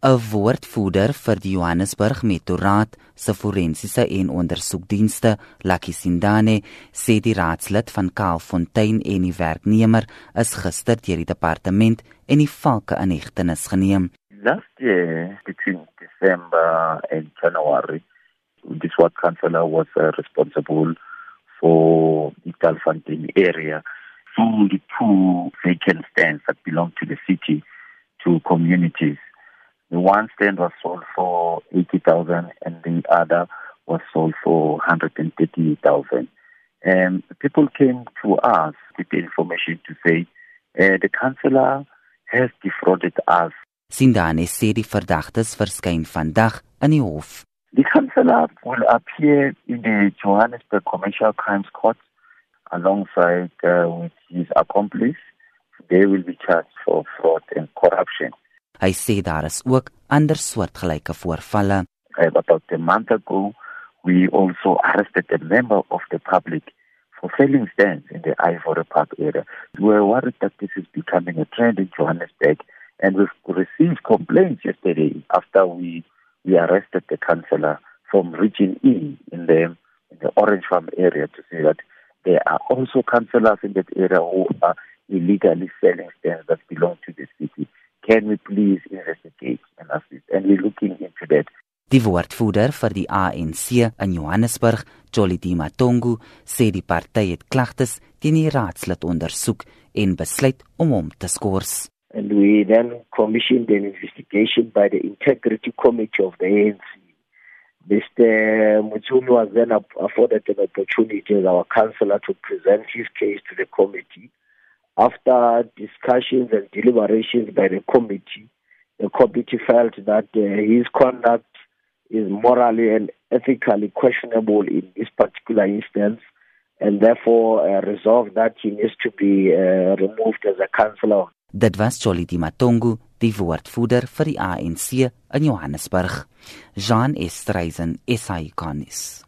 'n Woordvoerder vir die Johannesburg Metroraad se forensiese en ondersoekdienste, Lucky Sindane, sê die raadslid van Kaalfontein en die werknemer is gister deur die departement en die valke in hegtenis geneem. Last year between December and January this ward councillor was uh, responsible for the Kaalfontein area sold two vacant stands that belong to the city to communities. The one stand was sold for 80,000 and the other was sold for 130,000. And people came to us with the information to say uh, the councillor has defrauded us. Sindane sê die verdagtes verskyn vandag in die hof. The councillor will appear in the Johannesburg Commercial Crimes Court alongside uh, with his accomplice. They will be charged for fraud and corruption. Hy sê daar is ook ander soortgelyke voorvalle. About a month ago, we also arrested a member of the public for selling stands in the Ivory Park area. We were worried that this is becoming a trend in Johannesburg, and we've received complaints yesterday after we we arrested the councillor from E in the in the Orange Farm area to say that there are also councillors in that area who are illegally selling stands that belong to the city. Can we please investigate and assist? And we're looking into that. Die woordvoerder vir die ANC in Johannesburg, Jolity Matongu, sê die party het klagtes teen die raadslid ondersoek en besluit om hom te skors. And we then commissioned an investigation by the Integrity Committee of the ANC. Mr. Mutsumi was then afforded an opportunity as our councillor to present his case to the committee. After discussions and deliberations by the committee, the committee felt that uh, his conduct is morally and ethically questionable in this particular instance and therefore uh, resolved that he needs to be uh, removed as a councillor. Dit was Jolidee Matongo, die woordvoerder vir die ANC in Johannesburg. Jean Esterhuizen, SAICONIS.